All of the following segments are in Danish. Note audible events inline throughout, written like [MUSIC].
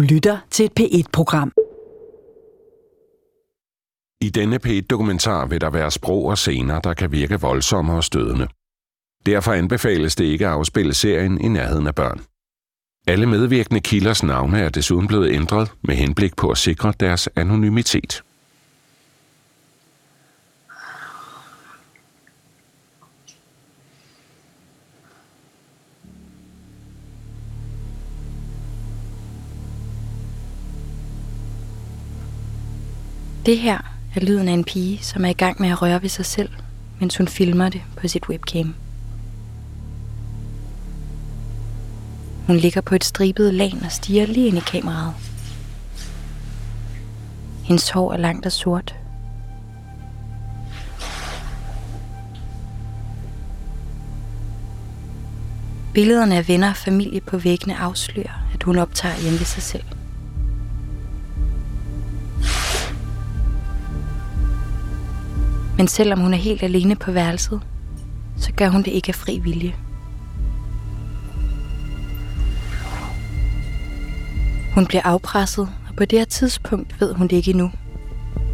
Du lytter til et P1-program. I denne P1-dokumentar vil der være sprog og scener, der kan virke voldsomme og stødende. Derfor anbefales det ikke at afspille serien i nærheden af børn. Alle medvirkende kilders navne er desuden blevet ændret med henblik på at sikre deres anonymitet. Det her er lyden af en pige, som er i gang med at røre ved sig selv, mens hun filmer det på sit webcam. Hun ligger på et stribet lagen og stiger lige ind i kameraet. Hendes hår er langt og sort. Billederne af venner og familie på væggene afslører, at hun optager hjemme ved sig selv. Men selvom hun er helt alene på værelset, så gør hun det ikke af fri vilje. Hun bliver afpresset, og på det her tidspunkt ved hun det ikke endnu.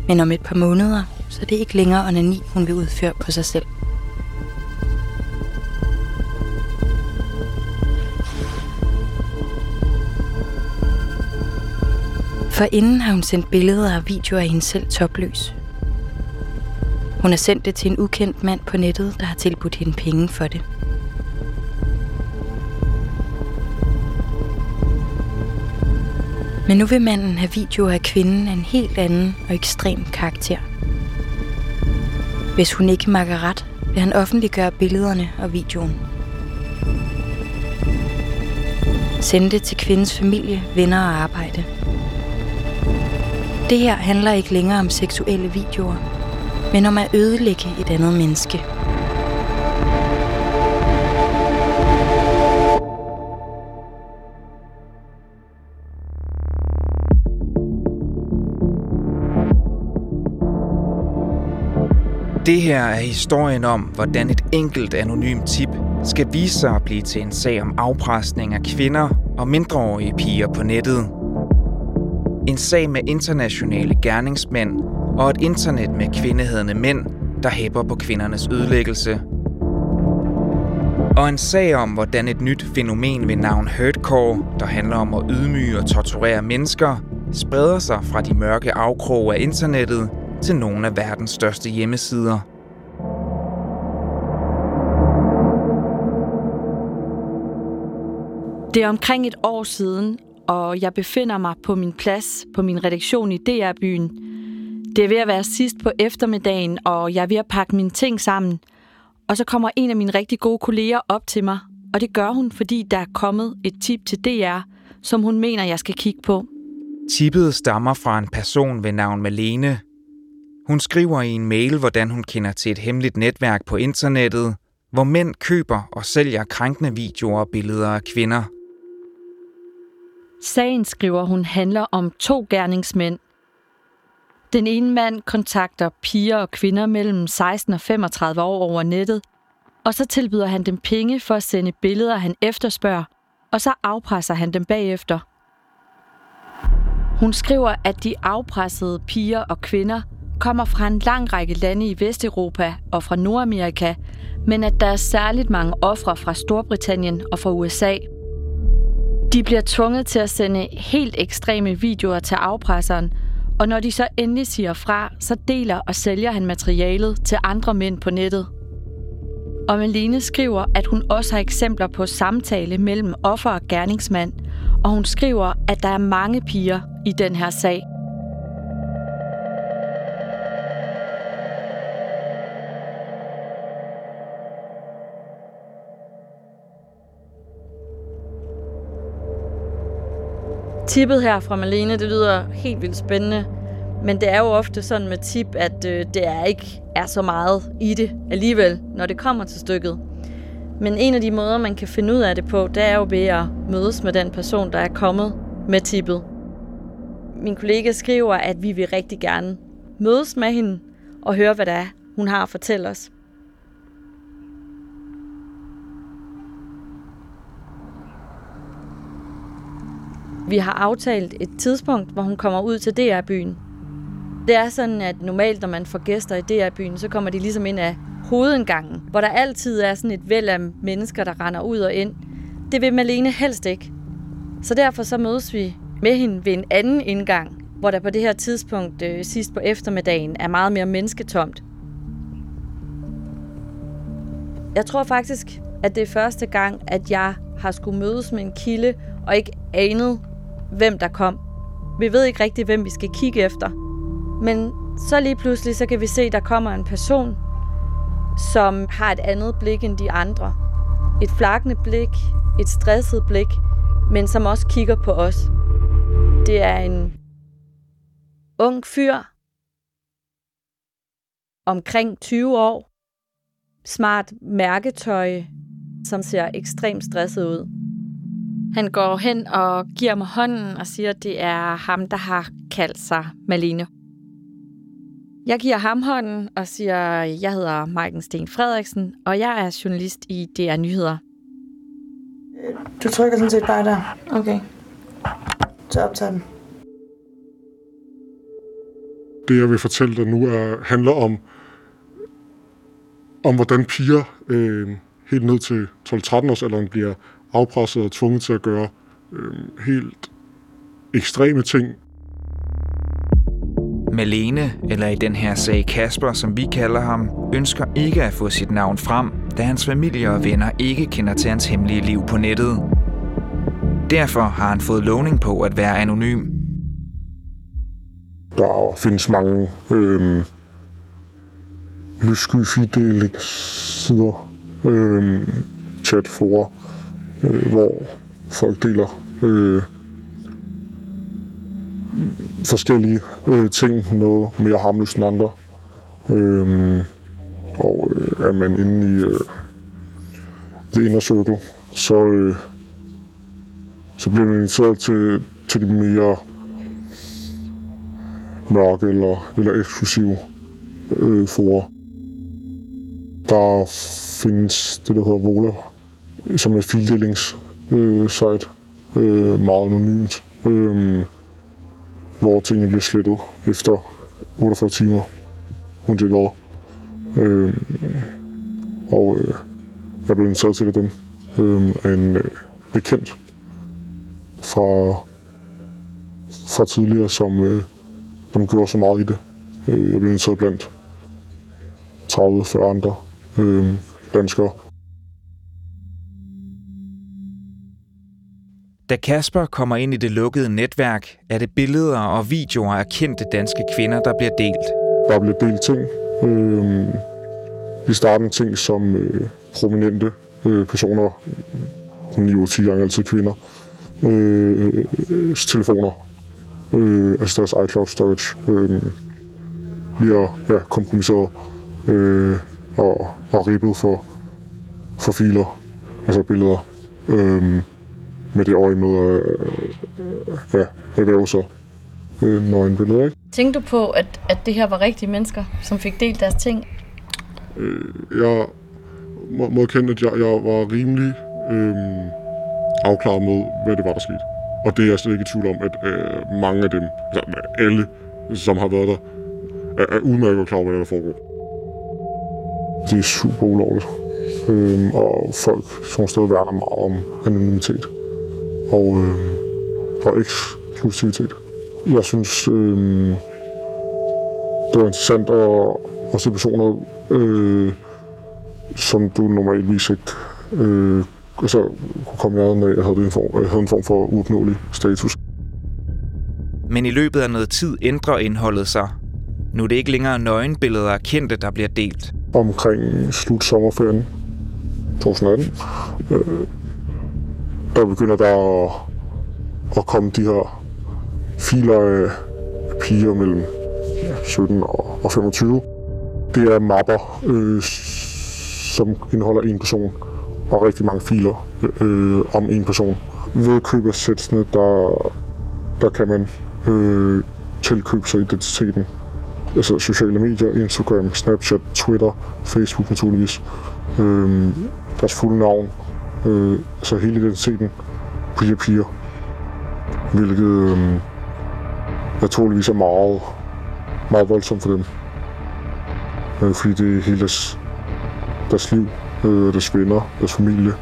Men om et par måneder, så er det ikke længere onani, hun vil udføre på sig selv. For inden har hun sendt billeder og videoer af hende selv topløs. Hun har sendt det til en ukendt mand på nettet, der har tilbudt hende penge for det. Men nu vil manden have videoer af kvinden af en helt anden og ekstrem karakter. Hvis hun ikke makker ret, vil han offentliggøre billederne og videoen. Sende det til kvindens familie, venner og arbejde. Det her handler ikke længere om seksuelle videoer, men om at ødelægge et andet menneske. Det her er historien om, hvordan et enkelt anonymt tip skal vise sig at blive til en sag om afpresning af kvinder og mindreårige piger på nettet. En sag med internationale gerningsmænd og et internet med kvindehedende mænd, der hæpper på kvindernes ødelæggelse. Og en sag om, hvordan et nyt fænomen ved navn Hurtcore, der handler om at ydmyge og torturere mennesker, spreder sig fra de mørke afkroge af internettet til nogle af verdens største hjemmesider. Det er omkring et år siden, og jeg befinder mig på min plads på min redaktion i DR-byen. Det er ved at være sidst på eftermiddagen, og jeg er ved at pakke mine ting sammen. Og så kommer en af mine rigtig gode kolleger op til mig, og det gør hun, fordi der er kommet et tip til DR, som hun mener, jeg skal kigge på. Tippet stammer fra en person ved navn Malene, hun skriver i en mail, hvordan hun kender til et hemmeligt netværk på internettet, hvor mænd køber og sælger krænkende videoer og billeder af kvinder. Sagen, skriver hun, handler om to gerningsmænd. Den ene mand kontakter piger og kvinder mellem 16 og 35 år over nettet, og så tilbyder han dem penge for at sende billeder, han efterspørger, og så afpresser han dem bagefter. Hun skriver, at de afpressede piger og kvinder – kommer fra en lang række lande i Vesteuropa og fra Nordamerika, men at der er særligt mange ofre fra Storbritannien og fra USA. De bliver tvunget til at sende helt ekstreme videoer til afpresseren, og når de så endelig siger fra, så deler og sælger han materialet til andre mænd på nettet. Og Malene skriver, at hun også har eksempler på samtale mellem offer og gerningsmand, og hun skriver, at der er mange piger i den her sag – Tippet her fra Malene, det lyder helt vildt spændende. Men det er jo ofte sådan med tip, at øh, det er ikke er så meget i det alligevel, når det kommer til stykket. Men en af de måder, man kan finde ud af det på, det er jo ved at mødes med den person, der er kommet med tippet. Min kollega skriver, at vi vil rigtig gerne mødes med hende og høre, hvad det er, hun har at fortælle os. Vi har aftalt et tidspunkt, hvor hun kommer ud til DR-byen. Det er sådan, at normalt, når man får gæster i DR-byen, så kommer de ligesom ind af hovedindgangen, hvor der altid er sådan et væld af mennesker, der render ud og ind. Det vil Malene helst ikke. Så derfor så mødes vi med hende ved en anden indgang, hvor der på det her tidspunkt øh, sidst på eftermiddagen er meget mere mennesketomt. Jeg tror faktisk, at det er første gang, at jeg har skulle mødes med en kilde og ikke anet, hvem der kom. Vi ved ikke rigtig, hvem vi skal kigge efter. Men så lige pludselig, så kan vi se, at der kommer en person, som har et andet blik end de andre. Et flakkende blik, et stresset blik, men som også kigger på os. Det er en ung fyr, omkring 20 år, smart mærketøj, som ser ekstremt stresset ud. Han går hen og giver mig hånden og siger, at det er ham, der har kaldt sig Malene. Jeg giver ham hånden og siger, at jeg hedder Marken Sten Frederiksen, og jeg er journalist i DR Nyheder. Du trykker sådan set bare der. Okay. Så optager den. Det, jeg vil fortælle dig nu, er, handler om, om hvordan piger øh, helt ned til 12-13 års alderen bliver afpresset og tvunget til at gøre øh, helt ekstreme ting. Malene, eller i den her sag Kasper, som vi kalder ham, ønsker ikke at få sit navn frem, da hans familie og venner ikke kender til hans hemmelige liv på nettet. Derfor har han fået lovning på at være anonym. Der findes mange øh, lyssky sider, øh, chatforer, øh, hvor folk deler øh, forskellige øh, ting, noget mere harmløst end andre. Øh, og øh, er man inde i øh, det inner circle, så, øh, så bliver man inviteret til, til de mere mørke eller, eller eksklusive øh, forer. Der findes det, der hedder Vola, som er et fildelings øh, site, øh, meget anonymt, øh, hvor tingene bliver slettet efter 48 timer, hun det hvad. Øh, og øh, jeg blev inviteret til dem øh, af en øh, bekendt fra, fra tidligere, som, øh, som gjorde så meget i det. Øh, jeg blev inviteret blandt 30-40 andre øh, danskere. Da Kasper kommer ind i det lukkede netværk, er det billeder og videoer af kendte danske kvinder, der bliver delt. Der bliver delt ting. Øh, vi starten ting som øh, prominente øh, personer, 9-10 gange altid kvinder, øh, øh, øh, telefoner, øh, altså deres iCloud storage, øh, bliver ja, kompromitteret øh, og, og ribbet for, for filer, altså billeder, øh, med det øje med at øh, ja, erhverve sig øh, nøgenbilleder. Ikke? Tænkte du på, at, at det her var rigtige mennesker, som fik delt deres ting? Øh, jeg må, må erkende, at jeg, jeg var rimelig øh, afklaret med, hvad det var, der skete. Og det er jeg slet ikke i tvivl om, at øh, mange af dem, altså alle, som har været der, er, er udmærket klar over, hvad der foregår. Det er super ulovligt. Øh, og folk som steder værner meget om anonymitet og, øh, og eksklusivitet. Jeg synes, øh, det var interessant at, at se personer, øh, som du normalvis ikke øh, altså, kunne komme i af, jeg havde en, form, havde en form for uopnåelig status. Men i løbet af noget tid ændrer indholdet sig. Nu er det ikke længere nøgenbilleder af kendte, der bliver delt. Omkring slut sommerferien 2018, øh, der begynder der at, at komme de her filer af piger mellem 17 og 25. Det er mapper, øh, som indeholder en person og rigtig mange filer øh, om en person. Ved køb af sætsene, der, der kan man øh, tilkøbe sig identiteten. Altså sociale medier, Instagram, Snapchat, Twitter, Facebook naturligvis. Øh, deres fulde navn, øh, så hele identiteten på piger. hvilket øh, naturligvis er meget, meget voldsomt for dem. Øh, fordi det er hele deres, deres liv, øh, deres venner, deres familie,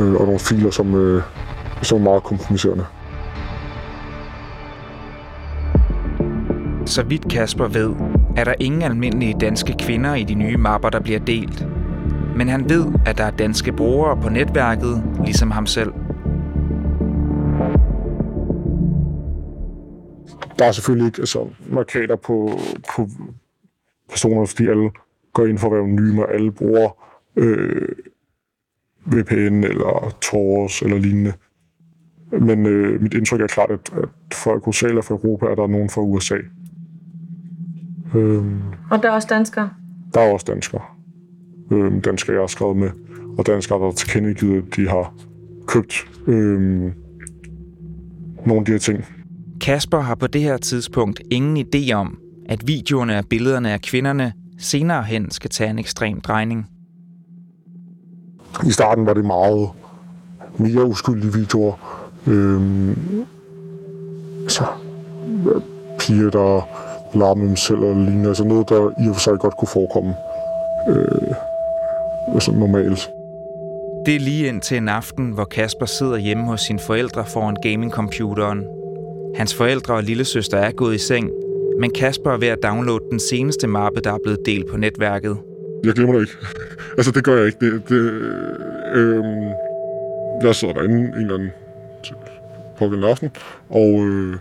øh, og nogle filer, som, øh, som er meget kompromiserende. Så vidt Kasper ved, er der ingen almindelige danske kvinder i de nye mapper, der bliver delt. Men han ved, at der er danske brugere på netværket, ligesom ham selv. Der er selvfølgelig ikke altså, markader på, på personer, fordi alle går ind for at være anonyme, og alle bruger øh, VPN eller Tor eller lignende. Men øh, mit indtryk er klart, at, at folk hos fra Europa er der nogen fra USA. Øhm, og der er også danskere? Der er også danskere. Øhm, danskere, jeg har skrevet med, og danskere, der har tilkendegivet, at de har købt øhm, nogle af de her ting. Kasper har på det her tidspunkt ingen idé om, at videoerne af billederne af kvinderne senere hen skal tage en ekstrem drejning. I starten var det meget mere uskyldige videoer. Øhm, så piger, der larme dem selv eller lignende. Altså noget, der i og for sig godt kunne forekomme øh, altså normalt. Det er lige ind til en aften, hvor Kasper sidder hjemme hos sine forældre foran gamingcomputeren. Hans forældre og lillesøster er gået i seng, men Kasper er ved at downloade den seneste mappe, der er blevet delt på netværket. Jeg glemmer det ikke. [LAUGHS] altså, det gør jeg ikke. Det, det, øh, jeg sidder derinde en eller anden på aften, og øh,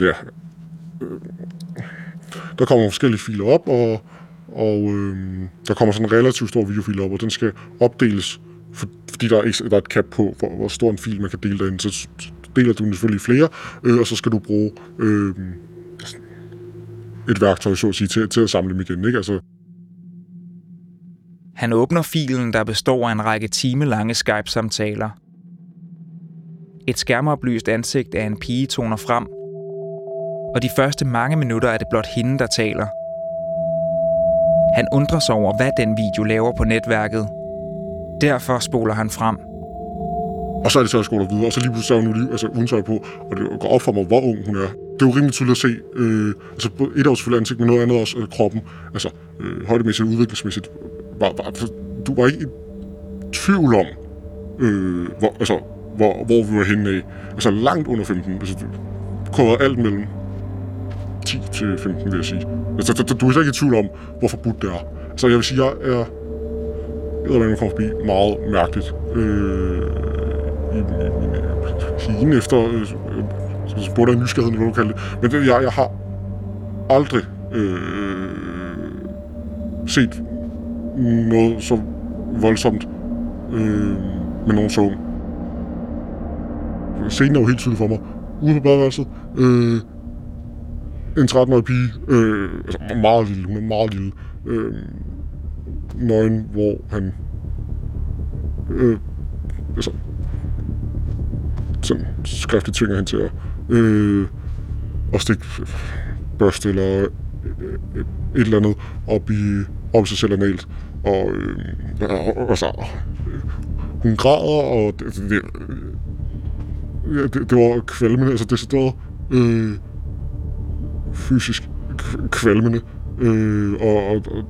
ja, øh, der kommer forskellige filer op, og, og øh, der kommer sådan en relativt stor videofil op, og den skal opdeles, for, fordi der er, ikke, der er et cap på, hvor, hvor stor en fil man kan dele derinde. Så deler du den selvfølgelig flere, øh, og så skal du bruge øh, et værktøj, så at sige, til, til at samle dem igen. Ikke? Altså, han åbner filen, der består af en række timelange Skype-samtaler. Et skærmoplyst ansigt af en pige toner frem, og de første mange minutter er det blot hende, der taler. Han undrer sig over, hvad den video laver på netværket. Derfor spoler han frem. Og så er det så, at jeg skoler videre, og så lige pludselig er hun lige, altså, uden på, og det går op for mig, hvor ung hun er. Det er jo rimelig tydeligt at se, øh, altså et af selvfølgelig ansigt, men noget andet også øh, kroppen, altså øh, højdemæssigt og udviklingsmæssigt. Var, var, altså, du var ikke i tvivl om, øh, hvor, altså, hvor, hvor vi var henne af. Altså langt under 15. Altså, du kunne alt mellem 10 til 15, vil jeg sige. Altså, du er slet ikke i tvivl om, hvor forbudt det er. Så jeg vil sige, jeg er... Jeg ved, man kommer forbi meget mærkeligt. Øh, i, i, i, i efter... Øh, så spurgte jeg nysgerrigheden, hvad du kalder det. Men det, jeg, jeg har aldrig øh, set noget så voldsomt øh, med nogen så. Scenen er jo helt tydelig for mig. Ude på badeværelset. Øh, en 13-årig pige, øh, altså meget lille, hun er meget lille, øh, nøgen, hvor han øh, altså, sådan skriftligt tvinger hende til at, øh, at stikke børste eller øh, øh, et eller andet op i, op i sig selv analt. Og øh, altså, hun græder, og det, det, det, det det var kvalmende, altså det decideret øh, fysisk kvalmende. Øh, og, og, og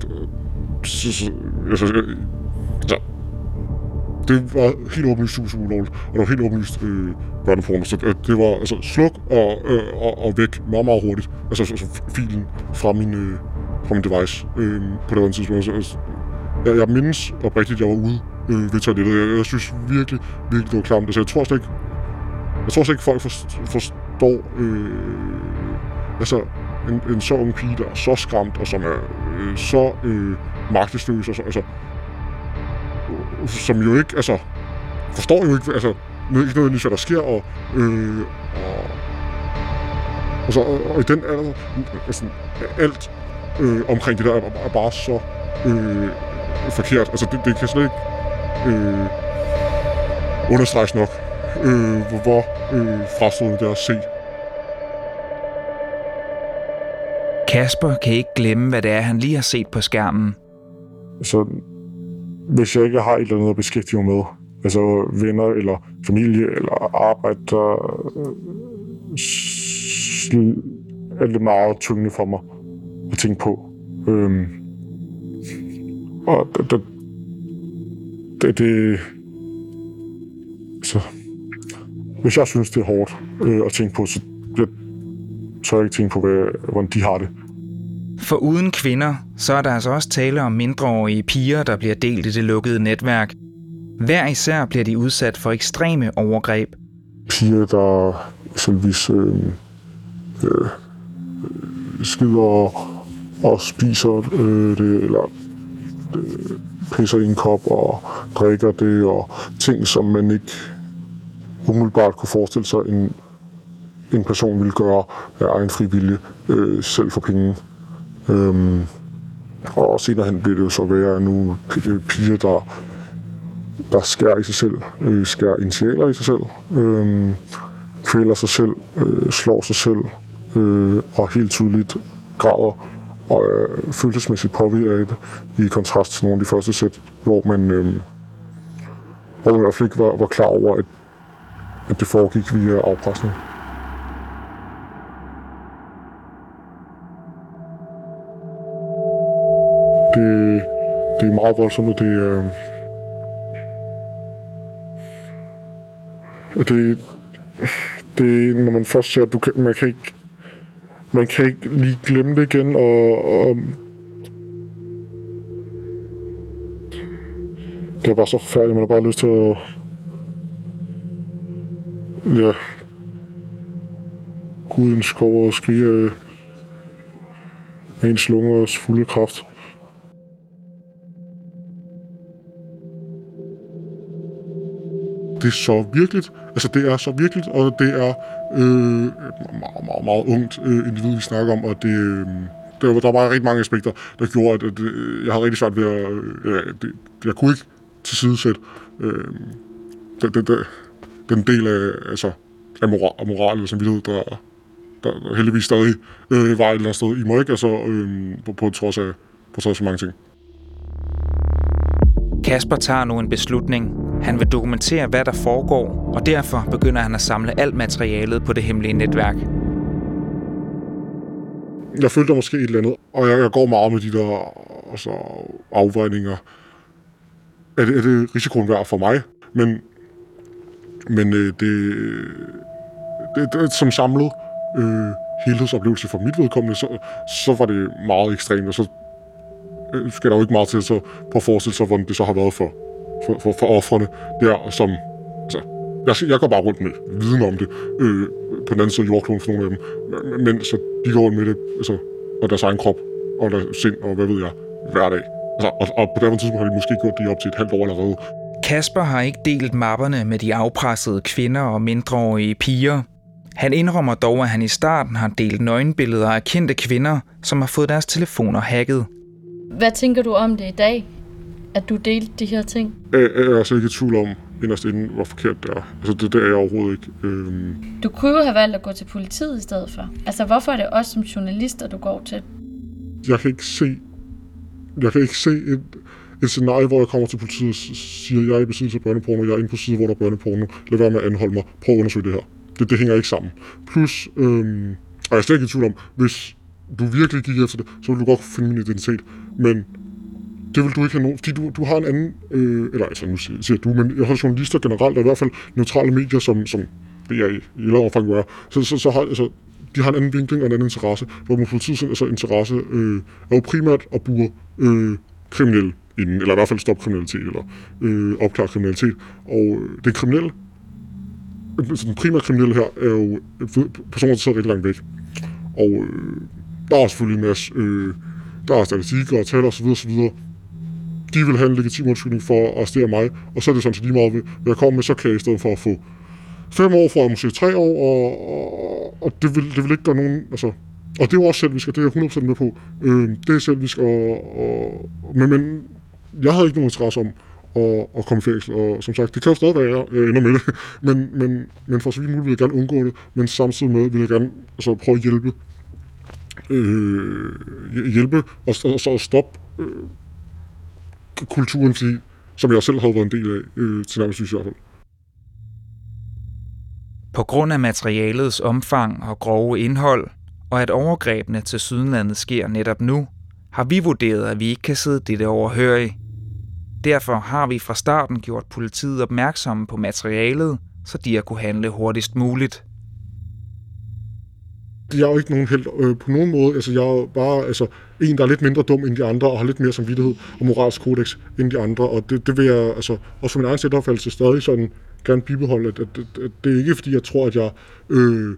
så, så, altså, så, det var helt åbenlyst super, super ulovligt, og det var helt åbenlyst øh, børneporno, så det, det var altså sluk og, øh, og, og væk meget, meget hurtigt. Altså, altså filen fra min, øh, fra min device øh, på det tidspunkt. Altså, altså, jeg, jeg mindes oprigtigt, at jeg var ude øh, ved toilettet. Jeg, jeg synes virkelig, virkelig, det var klamt. Altså, jeg tror slet ikke, jeg tror slet ikke, folk forstår øh, altså, en, en så ung pige, der er så skræmt, og som er øh, så øh, magtesløs, og så, altså, øh, som jo ikke, altså, forstår jo ikke, altså, ikke noget, hvad der sker, og, øh, og, og, så, og, og i den alder, altså, alt øh, omkring det der er, er bare så øh, forkert. Altså, det, det kan slet ikke øh, understreges nok, øh, hvor øh, frastående det er at se Kasper kan ikke glemme, hvad det er, han lige har set på skærmen. Så hvis jeg ikke har et eller andet at beskæftige mig med, altså venner eller familie eller arbejde, der øh, er det meget tyngende for mig at tænke på. Øhm, og det, det, det, det så, hvis jeg synes, det er hårdt øh, at tænke på, så jeg tør jeg ikke tænke på, hvad, hvordan de har det. For uden kvinder, så er der altså også tale om mindreårige piger, der bliver delt i det lukkede netværk. Hver især bliver de udsat for ekstreme overgreb. Piger, der eksempelvis øh, øh, skider og, og spiser øh, det, eller øh, pisser i en kop og drikker det, og ting, som man ikke umiddelbart kunne forestille sig, en, en person ville gøre af egen frivillige, øh, selv for penge. Øhm, og senere hen bliver det jo så værre nu piger, der, der skærer i sig selv, øh, skærer initialer i sig selv, øh, kvæler sig selv, øh, slår sig selv, øh, og helt tydeligt græder og er følelsesmæssigt påvirket af det, i kontrast til nogle af de første sæt, hvor man, øh, hvor man i hvert fald ikke var, var klar over, at, at det foregik via afpresning. Det er meget voldsomt, og det, er... øh, det, det, når man først ser, at du kan, man kan ikke man kan ikke lige glemme det igen, og, og det er bare så forfærdeligt, man har bare lyst til at ja, gå ud i en skov og skrige af ens lunger og fulde kraft. Det er så virkeligt. Altså, det er så virkeligt, og det er øh, meget, meget, meget ungt øh, individ, vi snakker om, og det, øh, der, der var rigtig mange aspekter, der gjorde, at, at øh, jeg havde rigtig svært ved at... Øh, det, jeg kunne ikke tilsidesætte øh, den, den, den del af, altså, af, moral, af moral eller samvittighed, der, der heldigvis stadig øh, var et eller andet sted i mig, ikke? Altså, øh, på, på, trods af, på trods af mange ting. Kasper tager nu en beslutning. Han vil dokumentere, hvad der foregår, og derfor begynder han at samle alt materialet på det hemmelige netværk. Jeg følte måske et eller andet, og jeg, jeg går meget med de der altså, afvejninger. Er det, er det risikoen værd for mig? Men, men øh, det, det, det, som samlet øh, helhedsoplevelse for mit vedkommende, så, så var det meget ekstremt, og så øh, skal der jo ikke meget til så på at forestille sig, hvordan det så har været for, for, for, for offrene der, som... Altså, jeg, jeg går bare rundt med viden om det øh, på den anden side af jordkloden for nogle af dem. Men så de går rundt med det, altså, og deres egen krop, og deres sind, og hvad ved jeg, hver dag. Altså, og, og på det tidspunkt har de måske gjort det op til et halvt år allerede. Kasper har ikke delt mapperne med de afpressede kvinder og mindreårige piger. Han indrømmer dog, at han i starten har delt nøgenbilleder af kendte kvinder, som har fået deres telefoner hacket. Hvad tænker du om det i dag? At du delte de her ting? Jeg, jeg er altså ikke i tvivl om, inderst inden, hvor forkert det er. Altså, det, det er jeg overhovedet ikke. Øhm... Du kunne jo have valgt at gå til politiet i stedet for. Altså, hvorfor er det også som journalister, du går til? Jeg kan ikke se... Jeg kan ikke se et, et scenarie, hvor jeg kommer til politiet og siger, jeg er i besiddelse af børneporno, jeg er inde på side, hvor der er børneporno. Lad være med at anholde mig. Prøv at undersøge det her. Det, det hænger ikke sammen. Plus, øhm, og jeg er slet ikke i tvivl om, hvis du virkelig gik efter det, så ville du godt finde min identitet. Men det vil du ikke have nogen, fordi du, du har en anden, øh, eller altså nu siger du, men jeg har journalister generelt, og i hvert fald neutrale medier, som, som det er i, i eller omfang gør, så, så, så har, altså, de har en anden vinkling og en anden interesse, hvor man politiet altså interesse øh, er jo primært at bure øh, kriminelle inden, eller i hvert fald stoppe kriminalitet, eller øh, opklare kriminalitet. Og øh, det kriminelle, altså den primære kriminelle her, er jo øh, personer, der sidder rigtig langt væk. Og øh, der er selvfølgelig en masse, øh, der er statistikker og tal osv. osv. De vil have en legitim undskyldning for at arrestere mig, og så er det sådan så lige meget, hvad jeg kommer med, så kan jeg i stedet for at få fem år, får jeg måske tre år, og, og, og det, vil, det vil ikke gøre nogen, altså, og det er jo også selvvisk, og det er jeg 100% med på. Øh, det er selvvisk, og, og, men, men jeg havde ikke nogen interesse om at, at komme i fængsel, og som sagt, det kan jo stadig være, at jeg ender med det, [LAUGHS] men, men, men for så vidt muligt vil jeg gerne undgå det, men samtidig med vil jeg gerne altså, prøve at hjælpe øh, hjælpe og, og og stoppe øh, kulturen, fordi som jeg selv havde været en del af, øh, til nærmest i hvert fald. På grund af materialets omfang og grove indhold, og at overgrebene til Sydenlandet sker netop nu, har vi vurderet, at vi ikke kan sidde dette overhørige. Derfor har vi fra starten gjort politiet opmærksomme på materialet, så de har kunne handle hurtigst muligt. Jeg er jo ikke nogen held øh, på nogen måde. Altså, jeg er bare altså, en, der er lidt mindre dum end de andre, og har lidt mere samvittighed og moralsk kodex end de andre. Og det, det vil jeg, altså, også for min egen selvopfattelse, stadig sådan gerne bibeholde, at, at, at, at det er ikke, fordi jeg tror, at jeg øh,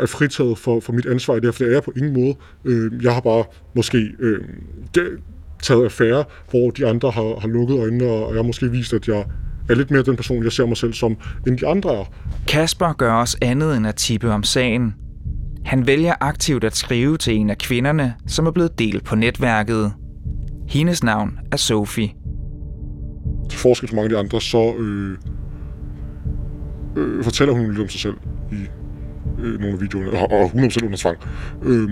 er fritaget for, for mit ansvar i det her, for det er jeg på ingen måde. Øh, jeg har bare måske øh, det, taget affære, hvor de andre har, har lukket øjnene, og jeg har måske vist, at jeg er lidt mere den person, jeg ser mig selv som, end de andre er. Kasper gør os andet end at tippe om sagen. Han vælger aktivt at skrive til en af kvinderne, som er blevet delt på netværket. Hendes navn er Sophie. Til forskel fra mange af de andre, så øh, øh, fortæller hun lidt om sig selv i øh, nogle af videoerne, og, og 100% under tvang. Øh,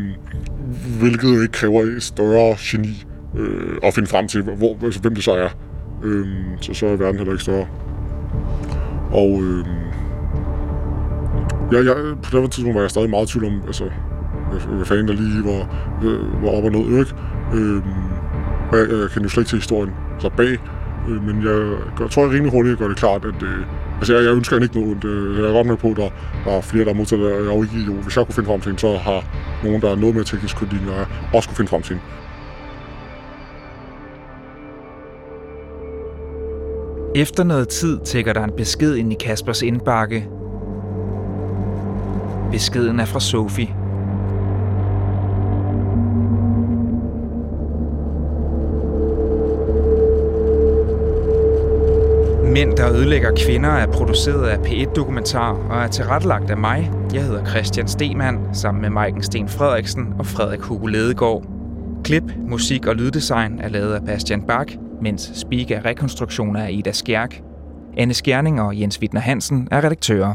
hvilket jo ikke kræver et større geni øh, at finde frem til, hvor, altså, hvem det så er. Øh, så, så er verden heller ikke større. Og øh, jeg, jeg, på det tidspunkt var jeg stadig meget i tvivl om, altså, hvad, fanden der lige var, øh, var op og ned, ikke? Øh, og jeg, jeg kan jo slet ikke til historien så bag, øh, men jeg, jeg tror, jeg rimelig hurtigt gør det klart, at øh, altså, jeg, jeg ønsker ikke noget ondt. Øh, jeg er godt med på, at der, der er flere, der er modtaget, jeg er jo ikke jo. Hvis jeg kunne finde frem til en, så har nogen, der er noget mere teknisk kyndig, end jeg også kunne finde frem til en. Efter noget tid tækker der en besked ind i Kaspers indbakke. Beskeden er fra Sofie. Mænd, der ødelægger kvinder, er produceret af P1 Dokumentar og er tilrettelagt af mig. Jeg hedder Christian Stemann, sammen med Maiken Sten Frederiksen og Frederik Hugo Ledegaard. Klip, musik og lyddesign er lavet af Bastian Bak, mens speak af rekonstruktioner er Ida Skjærk. Anne Skjerning og Jens Wittner Hansen er redaktører.